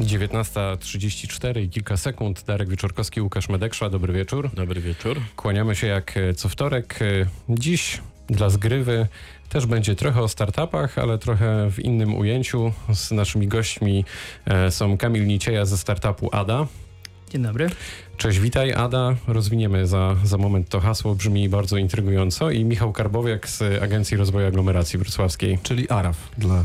19.34 i kilka sekund. Darek Wieczorkowski, Łukasz Medeksza. Dobry wieczór. Dobry wieczór. Kłaniamy się jak e, co wtorek. E, Dziś dla zgrywy też będzie trochę o startupach, ale trochę w innym ujęciu. Z naszymi gośćmi e, są Kamil Nicieja ze startupu ADA. Dzień dobry. Cześć, witaj Ada. Rozwiniemy za, za moment to hasło, brzmi bardzo intrygująco. I Michał Karbowiak z Agencji Rozwoju Aglomeracji Wrocławskiej. Czyli Araf dla,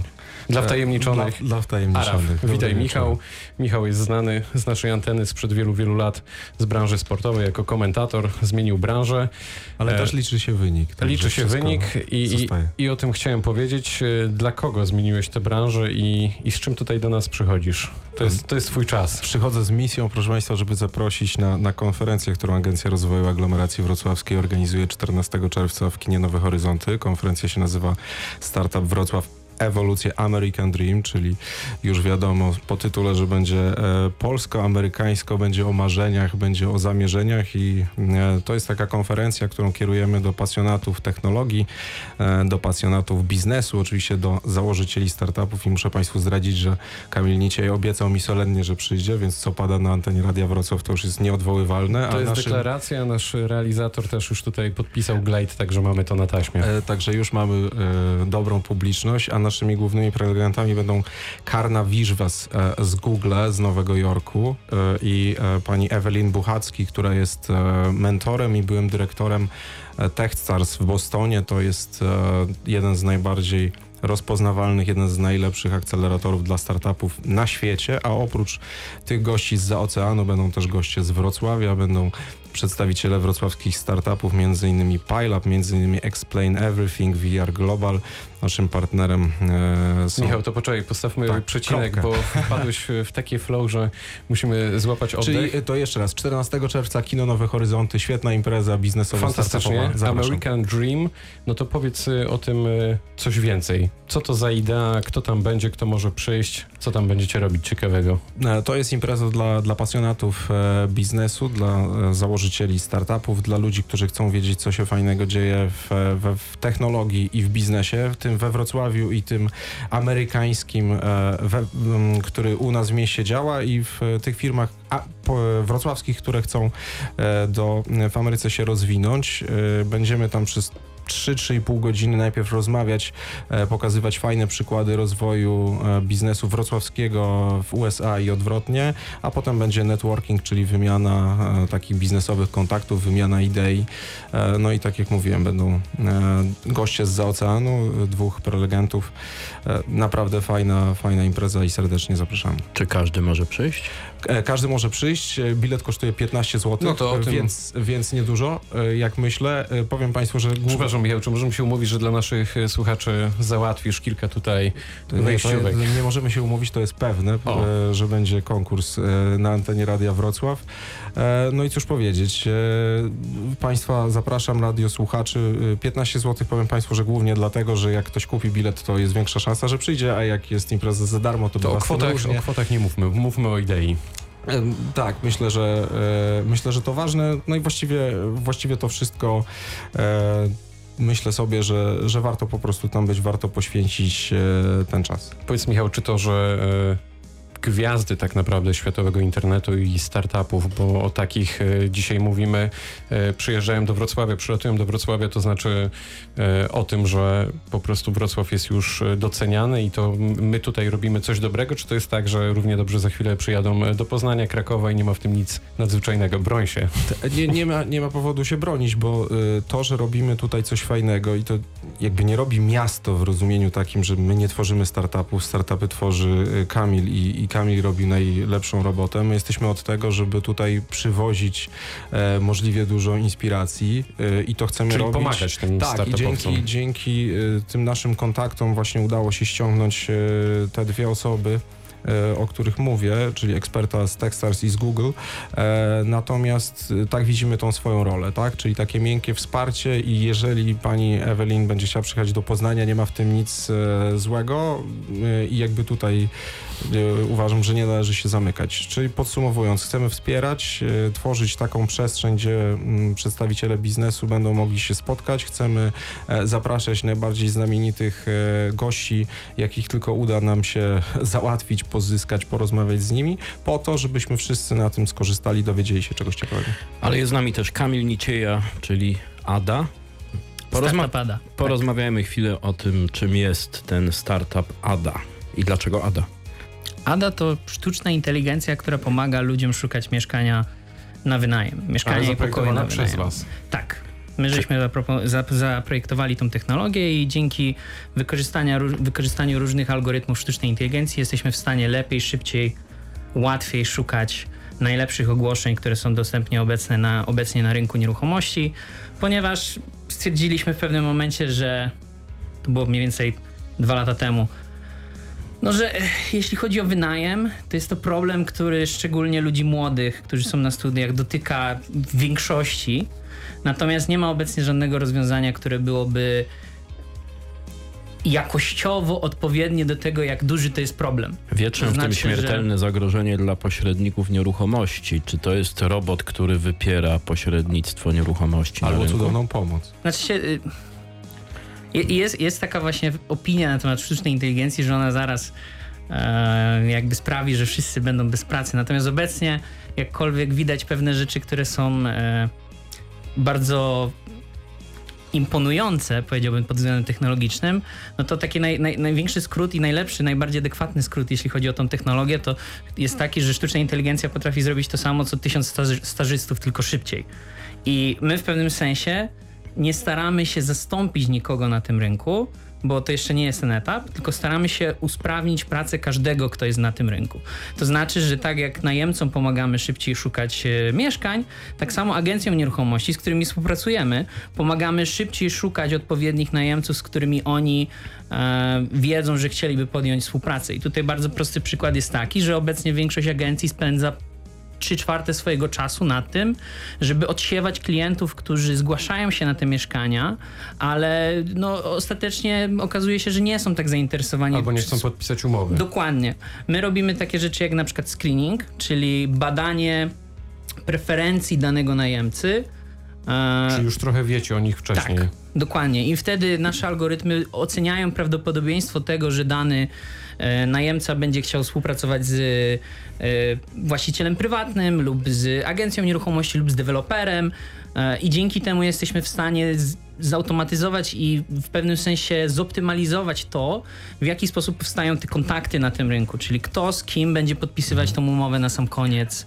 Dla wtajemniczonych. Dla, dla wtajemniczonych. Araf. Witaj. Michał. Michał jest znany z naszej anteny sprzed wielu, wielu lat z branży sportowej jako komentator. Zmienił branżę. Ale E, też liczy się wynik. także Liczy się wynik i, i, i o tym chciałem powiedzieć. E, Dla kogo zmieniłeś tę branżę i, i z czym tutaj do nas przychodzisz? To jest, to jest twój czas. Przychodzę z misją, proszę Państwa, żeby zaprosić na, na konferencję, którą Agencja Rozwoju Aglomeracji Wrocławskiej organizuje 14 czerwca w kinie Nowe Horyzonty. Konferencja się nazywa Startup Wrocław Ewolucję American Dream, czyli już wiadomo po tytule, że będzie e, polsko-amerykańsko, będzie o marzeniach, będzie o zamierzeniach i e, to jest taka konferencja, którą kierujemy do pasjonatów technologii, e, do pasjonatów biznesu, oczywiście do założycieli startupów i muszę Państwu zdradzić, że Kamil Niciej obiecał mi solennie, że przyjdzie, więc co pada na antenie Radia Wrocław to już jest nieodwoływalne. To jest naszym- deklaracja. Nasz realizator też już tutaj podpisał glade, także mamy to na taśmie. Także już mamy dobrą publiczność, a naszymi głównymi prelegentami będą Karna Wiżwas e, z Google z Nowego Jorku e, i e, pani Ewelin Buchacki, która jest mentorem i byłym dyrektorem TechStars w Bostonie. To jest jeden z najbardziej rozpoznawalnych, jeden z najlepszych akceleratorów dla startupów na świecie, a oprócz tych gości z oceanu będą też goście z Wrocławia, będą przedstawiciele wrocławskich startupów, innymi PileUp, między innymi Explain Everything, VR Global. Naszym partnerem e, są... Michał, to poczekaj, postawmy Tak, przecinek, kropkę. bo wpadłeś w takie flow, że musimy złapać oddech. Czyli e, to jeszcze raz, 14 czerwca Kino Nowe Horyzonty, świetna impreza biznesowa, Fantastycznie. American Dream. No to powiedz y, o tym y, coś więcej. Co to za idea, kto tam będzie, kto może przyjść, co tam będziecie robić ciekawego? E, To jest impreza dla, dla pasjonatów e, biznesu, dla e, założycieli startupów, dla ludzi, którzy chcą wiedzieć, co się fajnego dzieje w, w technologii i w biznesie, w tym we Wrocławiu i tym amerykańskim, e, we, który u nas w mieście działa i w tych firmach a, po, wrocławskich, które chcą e, do, w Ameryce się rozwinąć. E, Będziemy tam przez 3-3,5 godziny najpierw rozmawiać, e, pokazywać fajne przykłady rozwoju e, biznesu wrocławskiego w USA i odwrotnie, a potem będzie networking, czyli wymiana e, takich biznesowych kontaktów, wymiana idei. No i tak jak mówiłem, będą goście z oceanu, dwóch prelegentów. Naprawdę fajna, fajna impreza i serdecznie zapraszamy. Czy każdy może przyjść? Każdy może przyjść. Bilet kosztuje 15 zł, No to więc, więc niedużo, jak myślę. Powiem Państwu, że głównie Przepraszam, Michał, czy możemy się umówić, że dla naszych y, słuchaczy załatwisz kilka tutaj Nie, wejściówek? nie możemy się umówić, to jest pewne, O. e, że będzie konkurs e, na antenie Radia Wrocław. E, No i cóż powiedzieć, e, Państwa zapraszam, radio słuchaczy. E, 15 zł powiem Państwu, że głównie dlatego, że jak ktoś kupi bilet, to jest większa szansa, że przyjdzie, a jak jest impreza za darmo, to, To o kwotach, o kwotach nie mówmy, mówmy o idei. E, Tak, myślę, że e, myślę, że to ważne. No i właściwie, właściwie to wszystko. E, myślę sobie, że, że warto po prostu tam być, warto poświęcić e, ten czas. Powiedz Michał, czy to, że y, gwiazdy tak naprawdę światowego internetu i startupów, bo o takich y, dzisiaj mówimy, y, przyjeżdżają do Wrocławia, przylatują do Wrocławia, to znaczy y, o tym, że po prostu Wrocław jest już doceniany i to my tutaj robimy coś dobrego, czy to jest tak, że równie dobrze za chwilę przyjadą do Poznania, Krakowa i nie ma w tym nic nadzwyczajnego? Broń się. Nie, nie, ma, nie ma powodu się bronić, bo to, że robimy tutaj coś fajnego i to jakby nie robi miasto w rozumieniu takim, że my nie tworzymy startupów, startupy tworzy y, Kamil i, i Kamil robi najlepszą robotę. My jesteśmy od tego, żeby tutaj przywozić e, możliwie dużo inspiracji y, i to chcemy Czyli robić. pomagać tym Tak, i dzięki, dzięki y, tym naszym kontaktom właśnie udało się ściągnąć te dwie osoby o których mówię, czyli eksperta z Techstars i z Google. E, Natomiast y, tak widzimy tą swoją rolę, tak? Czyli takie miękkie wsparcie i jeżeli pani Ewelin będzie chciała przyjechać do Poznania, nie ma w tym nic e, złego i jakby tutaj uważam, że nie należy się zamykać. Czyli podsumowując, chcemy wspierać, tworzyć taką przestrzeń, gdzie mm, przedstawiciele biznesu będą mogli się spotkać. Chcemy e, zapraszać najbardziej znamienitych e, gości, jakich tylko uda nam się załatwić, pozyskać, porozmawiać z nimi, po to, żebyśmy wszyscy na tym skorzystali, dowiedzieli się czegoś ciekawego. Ale jest z nami też Kamil Nicieja, czyli Ada. Porozma- Ada. porozmawiajmy chwilę o tym, czym jest ten startup Ada i dlaczego Ada. Ada to sztuczna inteligencja, która pomaga ludziom szukać mieszkania na wynajem. A Mieszkania i pokoju na zaprojektowana przez wynajem. was. Tak. My żeśmy zaprojektowali tą technologię i dzięki wykorzystaniu różnych algorytmów sztucznej inteligencji jesteśmy w stanie lepiej, szybciej, łatwiej szukać najlepszych ogłoszeń, które są dostępnie obecne na, obecnie na rynku nieruchomości, ponieważ stwierdziliśmy w pewnym momencie, że to było mniej więcej dwa lata temu, no, że eh, jeśli chodzi o wynajem, to jest to problem, który szczególnie ludzi młodych, którzy są na studiach, dotyka w większości. Natomiast nie ma obecnie żadnego rozwiązania, które byłoby jakościowo odpowiednie do tego, jak duży to jest problem. Wie czym To w tym znaczy, śmiertelne zagrożenie dla pośredników nieruchomości? Czy to jest robot, który wypiera pośrednictwo nieruchomości na Albo rynku? cudowną pomoc. Znaczy się, y, jest, jest taka właśnie opinia na temat sztucznej inteligencji, że ona zaraz e, jakby sprawi, że wszyscy będą bez pracy. Natomiast obecnie, jakkolwiek widać pewne rzeczy, które są e, bardzo imponujące, powiedziałbym, pod względem technologicznym, no to taki naj, naj, największy skrót i najlepszy, najbardziej adekwatny skrót, jeśli chodzi o tą technologię, to jest taki, że sztuczna inteligencja potrafi zrobić to samo, co tysiąc staży, stażystów, tylko szybciej. I my w pewnym sensie nie staramy się zastąpić nikogo na tym rynku, bo to jeszcze nie jest ten etap, tylko staramy się usprawnić pracę każdego, kto jest na tym rynku. To znaczy, że tak jak najemcom pomagamy szybciej szukać e, mieszkań, tak samo agencjom nieruchomości, z którymi współpracujemy, pomagamy szybciej szukać odpowiednich najemców, z którymi oni e, wiedzą, że chcieliby podjąć współpracę. I tutaj bardzo prosty przykład jest taki, że obecnie większość agencji spędza 3 czwarte swojego czasu na tym, żeby odsiewać klientów, którzy zgłaszają się na te mieszkania, ale no, ostatecznie okazuje się, że nie są tak zainteresowani. Albo nie chcą podpisać umowy. Dokładnie. My robimy takie rzeczy jak na przykład screening, czyli badanie preferencji danego najemcy. E, Czy już trochę wiecie o nich wcześniej. tak, dokładnie. I wtedy nasze algorytmy oceniają prawdopodobieństwo tego, że dany e, najemca będzie chciał współpracować z e, właścicielem prywatnym lub z agencją nieruchomości lub z deweloperem. I dzięki temu jesteśmy w stanie zautomatyzować i w pewnym sensie zoptymalizować to, w jaki sposób powstają te kontakty na tym rynku, czyli kto z kim będzie podpisywać tą umowę na sam koniec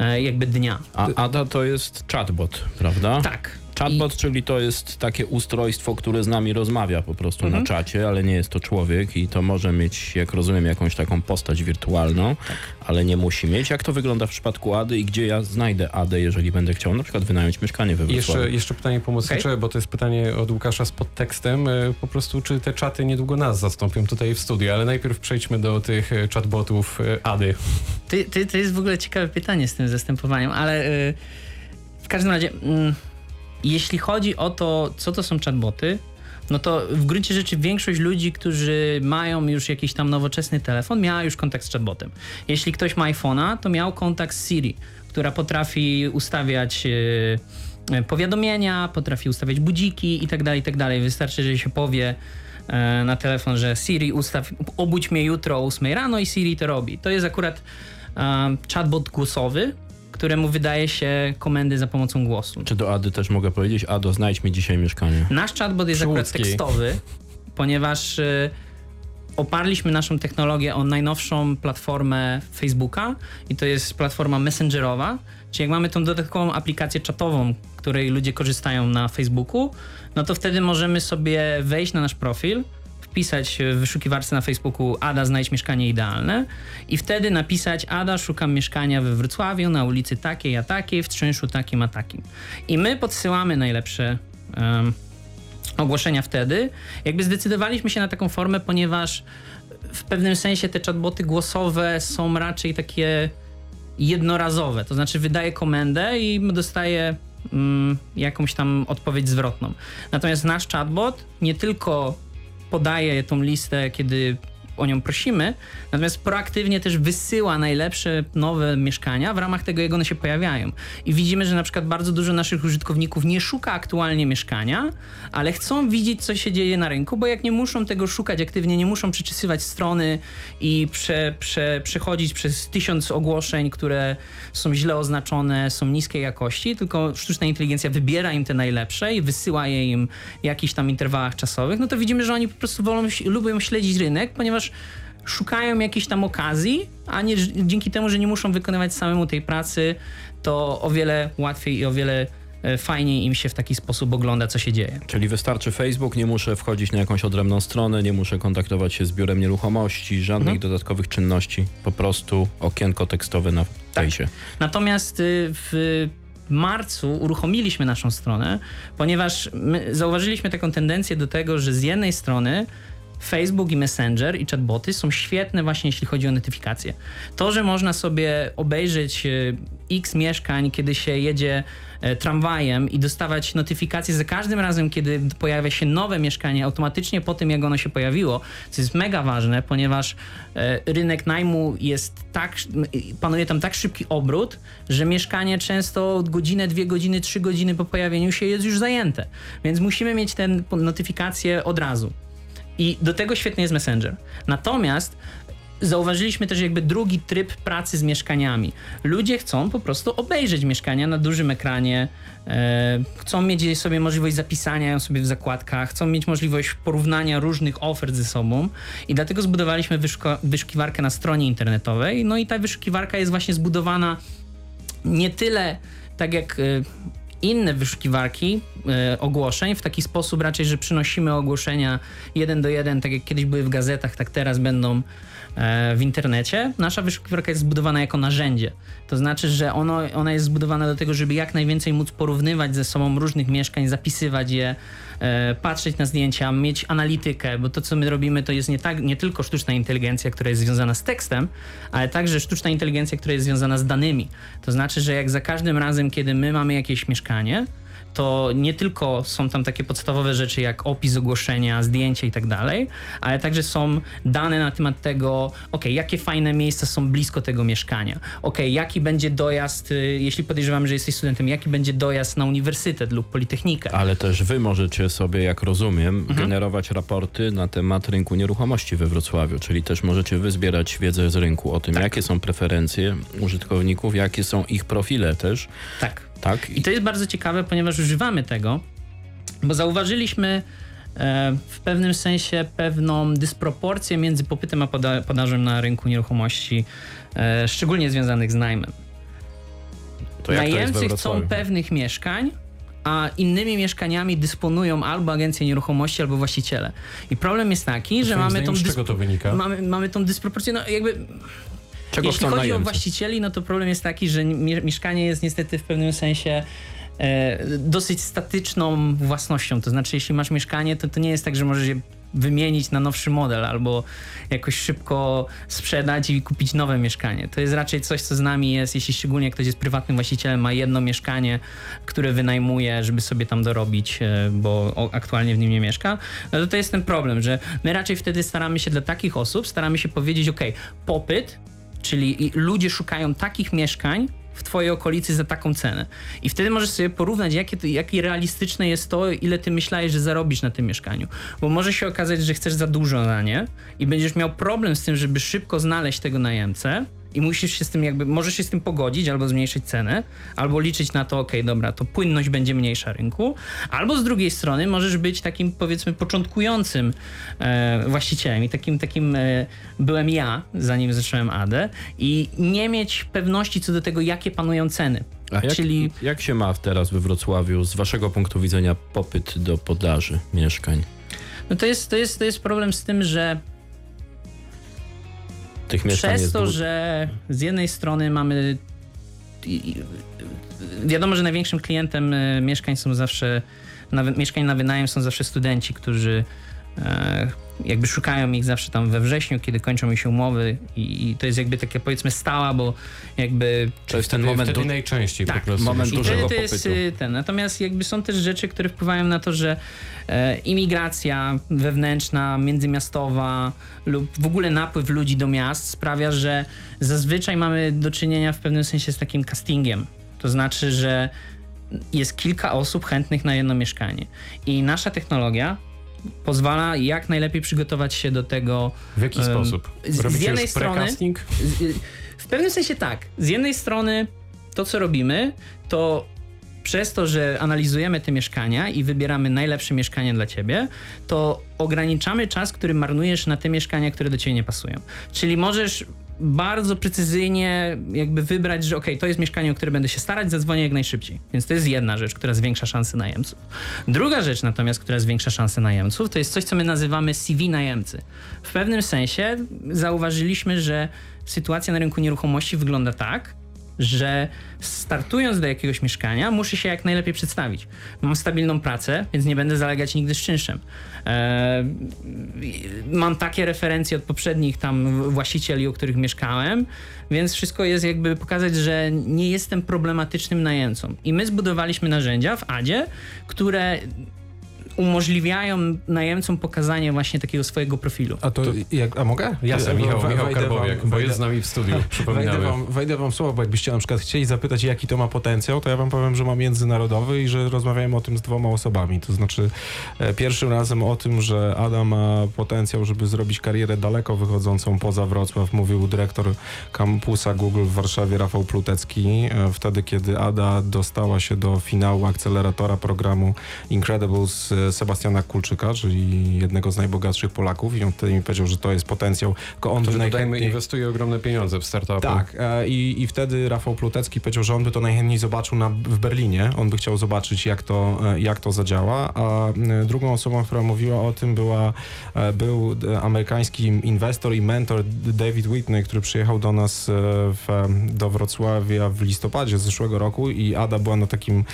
jakby dnia. A Ada to jest chatbot, prawda? Tak. Chatbot, czyli to jest takie ustrojstwo, które z nami rozmawia po prostu Mhm. na czacie, ale nie jest to człowiek i to może mieć, jak rozumiem, jakąś taką postać wirtualną, Tak. ale nie musi mieć. Jak to wygląda w przypadku Ady i gdzie ja znajdę Adę, jeżeli będę chciał na przykład wynająć mieszkanie we Wrocławiu? Jeszcze, jeszcze pytanie pomocnicze, bo to jest pytanie od Łukasza z podtekstem. E, Po prostu, czy te czaty niedługo nas zastąpią tutaj w studiu, ale najpierw przejdźmy do tych e, chatbotów e, Ady. Ty, ty, to jest w ogóle ciekawe pytanie z tym zastępowaniem, ale w każdym razie, mm, jeśli chodzi o to, co to są chatboty, no to w gruncie rzeczy większość ludzi, którzy mają już jakiś tam nowoczesny telefon, miała już kontakt z chatbotem. Jeśli ktoś ma iPhone'a, to miał kontakt z Siri, która potrafi ustawiać y, y, powiadomienia, potrafi ustawiać budziki i tak dalej, i tak. Wystarczy, że się powie e, na telefon, że Siri ustaw, obudź mnie jutro o 8 rano i Siri to robi. To jest akurat e, chatbot głosowy, któremu wydaje się komendy za pomocą głosu. Czy do Ady też mogę powiedzieć, Ado, znajdź mi dzisiaj mieszkanie. Nasz chatbot jest akurat tekstowy, ponieważ y, oparliśmy naszą technologię o najnowszą platformę Facebooka i to jest platforma messengerowa, czyli jak mamy tą dodatkową aplikację czatową, której ludzie korzystają na Facebooku, no to wtedy możemy sobie wejść na nasz profil, wpisać w wyszukiwarce na Facebooku Ada znajdź mieszkanie idealne i wtedy napisać Ada szukam mieszkania we Wrocławiu na ulicy takiej a takiej w czynszu takim a takim. I my podsyłamy najlepsze em, ogłoszenia wtedy. Jakby zdecydowaliśmy się na taką formę, ponieważ w pewnym sensie te chatboty głosowe są raczej takie jednorazowe. To znaczy wydaje komendę i dostaje mm, jakąś tam odpowiedź zwrotną. Natomiast nasz chatbot nie tylko podaje tą listę, kiedy o nią prosimy, natomiast proaktywnie też wysyła najlepsze nowe mieszkania. W ramach tego, jak one się pojawiają. I widzimy, że na przykład bardzo dużo naszych użytkowników nie szuka aktualnie mieszkania, ale chcą widzieć, co się dzieje na rynku, bo jak nie muszą tego szukać aktywnie, nie muszą przeczysywać strony i prze, prze, przechodzić przez tysiąc ogłoszeń, które są źle oznaczone, są niskiej jakości, tylko sztuczna inteligencja wybiera im te najlepsze i wysyła je im w jakichś tam interwałach czasowych, no to widzimy, że oni po prostu wolą, lubią śledzić rynek, ponieważ szukają jakiejś tam okazji, a nie dzięki temu, że nie muszą wykonywać samemu tej pracy, to o wiele łatwiej i o wiele e, fajniej im się w taki sposób ogląda, co się dzieje. Czyli wystarczy Facebook, nie muszę wchodzić na jakąś odrębną stronę, nie muszę kontaktować się z biurem nieruchomości, żadnych Mhm. dodatkowych czynności, po prostu okienko tekstowe na fejsie. Natomiast y, w marcu uruchomiliśmy naszą stronę, ponieważ my zauważyliśmy taką tendencję do tego, że z jednej strony Facebook i Messenger i chatboty są świetne właśnie jeśli chodzi o notyfikacje. To, że można sobie obejrzeć y, x mieszkań, kiedy się jedzie e, tramwajem i dostawać notyfikacje za każdym razem, kiedy pojawia się nowe mieszkanie, automatycznie po tym, jak ono się pojawiło, co jest mega ważne, ponieważ e, rynek najmu jest tak, panuje tam tak szybki obrót, że mieszkanie często godzinę, dwie godziny, trzy godziny po pojawieniu się jest już zajęte. Więc musimy mieć te notyfikacje od razu. I do tego świetny jest Messenger. Natomiast zauważyliśmy też jakby drugi tryb pracy z mieszkaniami. Ludzie chcą po prostu obejrzeć mieszkania na dużym ekranie, e, chcą mieć sobie możliwość zapisania ją sobie w zakładkach, chcą mieć możliwość porównania różnych ofert ze sobą i dlatego zbudowaliśmy wyszukiwarkę na stronie internetowej. No i ta wyszukiwarka jest właśnie zbudowana nie tyle tak jak e, inne wyszukiwarki e, ogłoszeń w taki sposób raczej, że przynosimy ogłoszenia jeden do jeden, tak jak kiedyś były w gazetach, tak teraz będą w internecie. Nasza wyszukiwarka jest zbudowana jako narzędzie. To znaczy, że ono, ona jest zbudowana do tego, żeby jak najwięcej móc porównywać ze sobą różnych mieszkań, zapisywać je, e, patrzeć na zdjęcia, mieć analitykę, bo to, co my robimy, to jest nie, tak, nie tylko sztuczna inteligencja, która jest związana z tekstem, ale także sztuczna inteligencja, która jest związana z danymi. To znaczy, że jak za każdym razem, kiedy my mamy jakieś mieszkanie, to nie tylko są tam takie podstawowe rzeczy jak opis ogłoszenia, zdjęcie i tak dalej, ale także są dane na temat tego, ok, jakie fajne miejsca są blisko tego mieszkania, ok, jaki będzie dojazd, y, jeśli podejrzewamy, że jesteś studentem, jaki będzie dojazd na uniwersytet lub politechnikę. Ale też wy możecie sobie, jak rozumiem, Mhm. generować raporty na temat rynku nieruchomości we Wrocławiu, czyli też możecie wy zbierać wiedzę z rynku o tym, Tak. jakie są preferencje użytkowników, jakie są ich profile też, Tak. Tak? I to jest bardzo ciekawe, ponieważ używamy tego, bo zauważyliśmy e, w pewnym sensie pewną dysproporcję między popytem a poda- podażem na rynku nieruchomości, e, szczególnie związanych z najmem. to to Najemcy chcą pewnych mieszkań, a innymi mieszkaniami dysponują albo agencje nieruchomości, albo właściciele. I problem jest taki, że Twoim mamy zdaniem tą, z czego to wynika? mamy, mamy tą dysproporcję, no jakby Czego jeśli chcą chodzi najemcy? o właścicieli, no to problem jest taki, że mie- mieszkanie jest niestety w pewnym sensie e, dosyć statyczną własnością. To znaczy, jeśli masz mieszkanie, to to nie jest tak, że możesz je wymienić na nowszy model albo jakoś szybko sprzedać i kupić nowe mieszkanie. To jest raczej coś, co z nami jest, jeśli szczególnie ktoś jest prywatnym właścicielem, ma jedno mieszkanie, które wynajmuje, żeby sobie tam dorobić, e, bo aktualnie w nim nie mieszka, no to to jest ten problem, że my raczej wtedy staramy się dla takich osób, staramy się powiedzieć, ok, popyt, czyli ludzie szukają takich mieszkań w twojej okolicy za taką cenę. I wtedy możesz sobie porównać, jakie, jakie realistyczne jest to, ile ty myślałeś, że zarobisz na tym mieszkaniu. Bo może się okazać, że chcesz za dużo na nie i będziesz miał problem z tym, żeby szybko znaleźć tego najemcę i musisz się z tym jakby, możesz się z tym pogodzić albo zmniejszyć cenę, albo liczyć na to, ok, dobra, to płynność będzie mniejsza rynku, albo z drugiej strony możesz być takim powiedzmy początkującym e, właścicielem i takim, takim e, byłem ja, zanim zacząłem ADE i nie mieć pewności co do tego, jakie panują ceny. A jak, Czyli jak się ma teraz we Wrocławiu z waszego punktu widzenia popyt do podaży mieszkań? no to, jest, to, jest, to jest problem z tym, że Tych mieszkań Przez to, że z jednej strony mamy. Wiadomo, że największym klientem e, mieszkań są zawsze. Na, mieszkań na wynajem są zawsze studenci, którzy jakby szukają ich zawsze tam we wrześniu, kiedy kończą mi się umowy i, i to jest jakby takie powiedzmy stała, bo jakby To jest ten moment wtedy du- najczęściej Tak, po prostu. moment i dużego to jest popytu. y, ten. Natomiast jakby są też rzeczy, które wpływają na to, że e, imigracja wewnętrzna, międzymiastowa lub w ogóle napływ ludzi do miast sprawia, że zazwyczaj mamy do czynienia w pewnym sensie z takim castingiem. To znaczy, że jest kilka osób chętnych na jedno mieszkanie. I nasza technologia pozwala jak najlepiej przygotować się do tego W jaki Em, sposób? z- z Robicie jednej strony- z- W pewnym sensie tak. Z jednej strony to, co robimy, to przez to, że analizujemy te mieszkania i wybieramy najlepsze mieszkanie dla ciebie, to ograniczamy czas, który marnujesz na te mieszkania, które do ciebie nie pasują. Czyli możesz bardzo precyzyjnie jakby wybrać, że ok, to jest mieszkanie, o które będę się starać, zadzwonię jak najszybciej. Więc to jest jedna rzecz, która zwiększa szanse najemców. Druga rzecz natomiast, która zwiększa szanse najemców, to jest coś, co my nazywamy CV najemcy. W pewnym sensie zauważyliśmy, że sytuacja na rynku nieruchomości wygląda tak, że startując do jakiegoś mieszkania, muszę się jak najlepiej przedstawić. Mam stabilną pracę, więc nie będę zalegać nigdy z czynszem. E, mam takie referencje od poprzednich tam właścicieli, u których mieszkałem, więc wszystko jest jakby pokazać, że nie jestem problematycznym najemcą. I my zbudowaliśmy narzędzia w ADzie, które umożliwiają najemcom pokazanie właśnie takiego swojego profilu. A to, jak, a mogę? Jasne, We- Michał, Michał wejdę Karbowiak, wam- bo wejdę- jest z nami w studiu, Wejdę przypominamy. wam, wejdę wam słowo, bo jakbyście na przykład chcieli zapytać, jaki to ma potencjał, to ja wam powiem, że ma międzynarodowy i że rozmawiałem o tym z dwoma osobami. To znaczy, e, pierwszym razem o tym, że Ada ma potencjał, żeby zrobić karierę daleko wychodzącą poza Wrocław, mówił dyrektor kampusa Google w Warszawie, Rafał Plutecki. E, Wtedy, kiedy Ada dostała się do finału akceleratora programu Incredibles e, Sebastiana Kulczyka, czyli jednego z najbogatszych Polaków i on wtedy mi powiedział, że to jest potencjał, tylko on Który by najchętniej... inwestuje ogromne pieniądze w startupy. Tak, e, i, i wtedy Rafał Plutecki powiedział, że on by to najchętniej zobaczył na, w Berlinie. On by chciał zobaczyć, jak to, e, jak to zadziała. A e, drugą osobą, która mówiła o tym, była, był amerykański inwestor i mentor David Whitney, który przyjechał do nas w, do Wrocławia w listopadzie zeszłego roku i Ada była na takim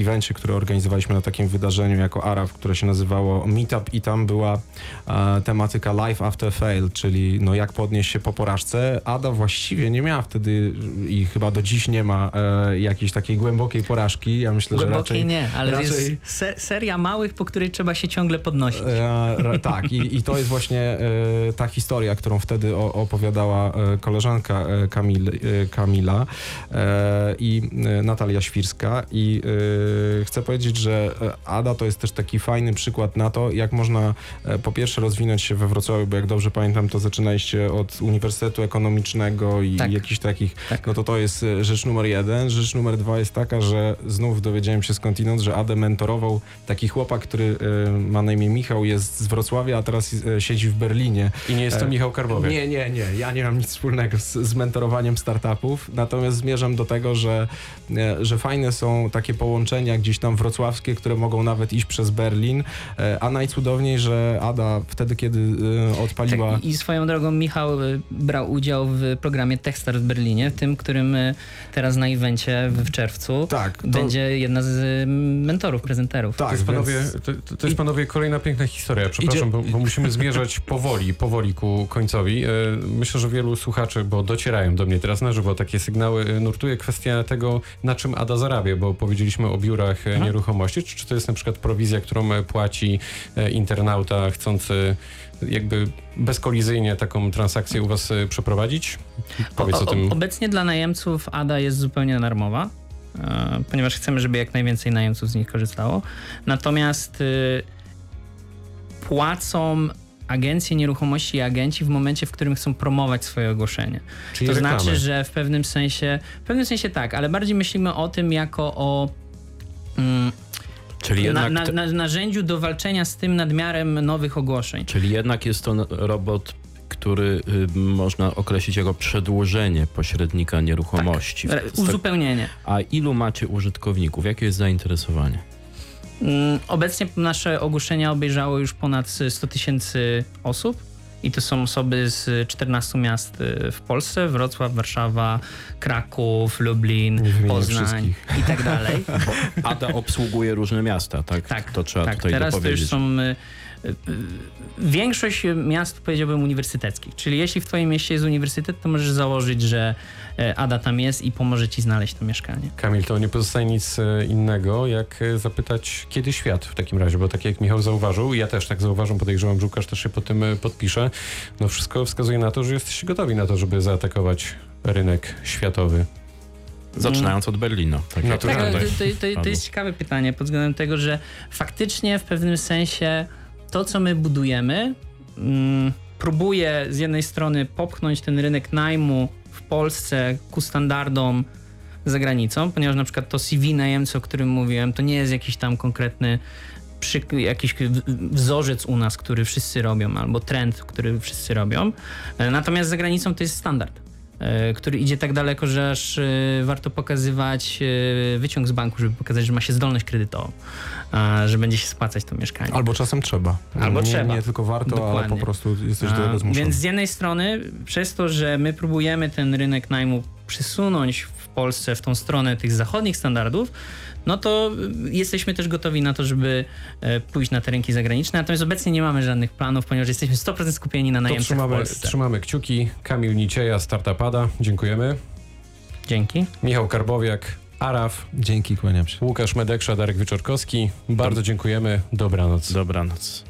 evencie, który organizowaliśmy na takim wydarzeniu jako Arab, które się nazywało Meetup i tam była e, tematyka Life After Fail, czyli no jak podnieść się po porażce. Ada właściwie nie miała wtedy i chyba do dziś nie ma e, jakiejś takiej głębokiej porażki. Ja myślę, że Głębokiej raczej... nie, ale raczej- jest se, seria małych, po której trzeba się ciągle podnosić. E, tak, i, i to jest właśnie e, ta historia, którą wtedy o, opowiadała e, koleżanka e, Kamil, Kamila i Natalia Świrska. I chcę powiedzieć, że Ada to jest też taki fajny przykład na to, jak można e, po pierwsze rozwinąć się we Wrocławiu, bo jak dobrze pamiętam, to zaczynaliście od Uniwersytetu Ekonomicznego i Tak. jakichś takich, Tak. no to to jest e, rzecz numer jeden. Rzecz numer dwa jest taka, że znów dowiedziałem się skądinąd, że Adę mentorował taki chłopak, który e, ma na imię Michał, jest z Wrocławia, a teraz siedzi w Berlinie. I nie jest to Michał Karbowiak. Nie, nie, nie. Ja nie mam nic wspólnego z, z mentorowaniem startupów, natomiast zmierzam do tego, że, że fajne są takie połączenia gdzieś tam wrocławskie, które mogą nawet iść przez Berlin, e, a najcudowniej, że Ada wtedy, kiedy e, odpaliła... Tak, I swoją drogą Michał y, brał udział w programie Techstars w Berlinie, tym, którym teraz na evencie w czerwcu Tak, to- będzie jedna z mentorów, prezenterów. Tak, To jest, panowie, więc- to, to to jest panowie kolejna piękna historia. Przepraszam, Idzie- bo, bo musimy zmierzać powoli, powoli ku końcowi. E, Myślę, że wielu słuchaczy, bo docierają do mnie teraz na żywo takie sygnały, e, nurtuje kwestia tego, na czym Ada zarabia, bo powiedzieliśmy o biurach e, nieruchomości. Czy, czy to jest na przykład prowizja, którą e, płaci e, internauta chcący jakby bezkolizyjnie taką transakcję u was e, przeprowadzić? Powiedz o, O- tym. Obecnie dla najemców ADA jest zupełnie darmowa, e, ponieważ chcemy, żeby jak najwięcej najemców z nich korzystało. Natomiast y, płacą agencje nieruchomości i agenci w momencie, w którym chcą promować swoje ogłoszenie. Czyli to reklamy. znaczy, że w pewnym sensie, w pewnym sensie tak, ale bardziej myślimy o tym jako o mm, Czyli na, jednak, na, te- na, narzędziu do walczenia z tym nadmiarem nowych ogłoszeń. czyli jednak jest to robot, który y, można określić jako przedłużenie pośrednika nieruchomości. W- Uzupełnienie. A ilu macie użytkowników? Jakie jest zainteresowanie? Mm, Obecnie nasze ogłoszenia obejrzało już ponad 100 tysięcy osób. I to są osoby z 14 miast y, w Polsce: Wrocław, Warszawa, Kraków, Lublin, Poznań wszystkich. i tak dalej. Ada obsługuje różne miasta, tak? Tak, to trzeba tak. tutaj Teraz to już są y, większość miast powiedziałbym uniwersyteckich, czyli jeśli w twoim mieście jest uniwersytet, to możesz założyć, że e, Ada tam jest i pomoże ci znaleźć to mieszkanie. Kamil, to nie pozostaje nic e, innego, jak e, zapytać, kiedy świat w takim razie, bo tak jak Michał zauważył, i ja też tak zauważam, podejrzewam, że Łukasz też się pod tym podpisze, no wszystko wskazuje na to, że jesteście gotowi na to, żeby zaatakować rynek światowy. Zaczynając od Berlina. Tak tutaj to, to, to, to jest ciekawe pytanie pod względem tego, że faktycznie w pewnym sensie to, co my budujemy, mm, próbuje z jednej strony popchnąć ten rynek najmu w Polsce ku standardom za granicą, ponieważ na przykład to CV najemcy, o którym mówiłem, to nie jest jakiś tam konkretny przy, jakiś wzorzec u nas, który wszyscy robią, albo trend, który wszyscy robią. E, Natomiast za granicą to jest standard który idzie tak daleko, że aż e, warto pokazywać e, wyciąg z banku, żeby pokazać, że ma się zdolność kredytową, że będzie się spłacać to mieszkanie. Albo czasem trzeba. Albo nie, trzeba. Nie tylko warto, ale Dokładnie. po prostu jesteś do tego zmuszony. Więc z jednej strony, przez to, że my próbujemy ten rynek najmu przesunąć w Polsce w tą stronę tych zachodnich standardów, no to jesteśmy też gotowi na to, żeby e, pójść na te rynki zagraniczne. Natomiast obecnie nie mamy żadnych planów, ponieważ jesteśmy 100% skupieni na To najemcach w trzymamy, Polsce. trzymamy kciuki. Kamil Nicieja, Startupada, dziękujemy. Dzięki. Michał Karbowiak, Araf, Dzięki, kłaniam się. Łukasz Medeksza, Darek Wieczorkowski. Bardzo dziękujemy. Dobranoc. Dobranoc.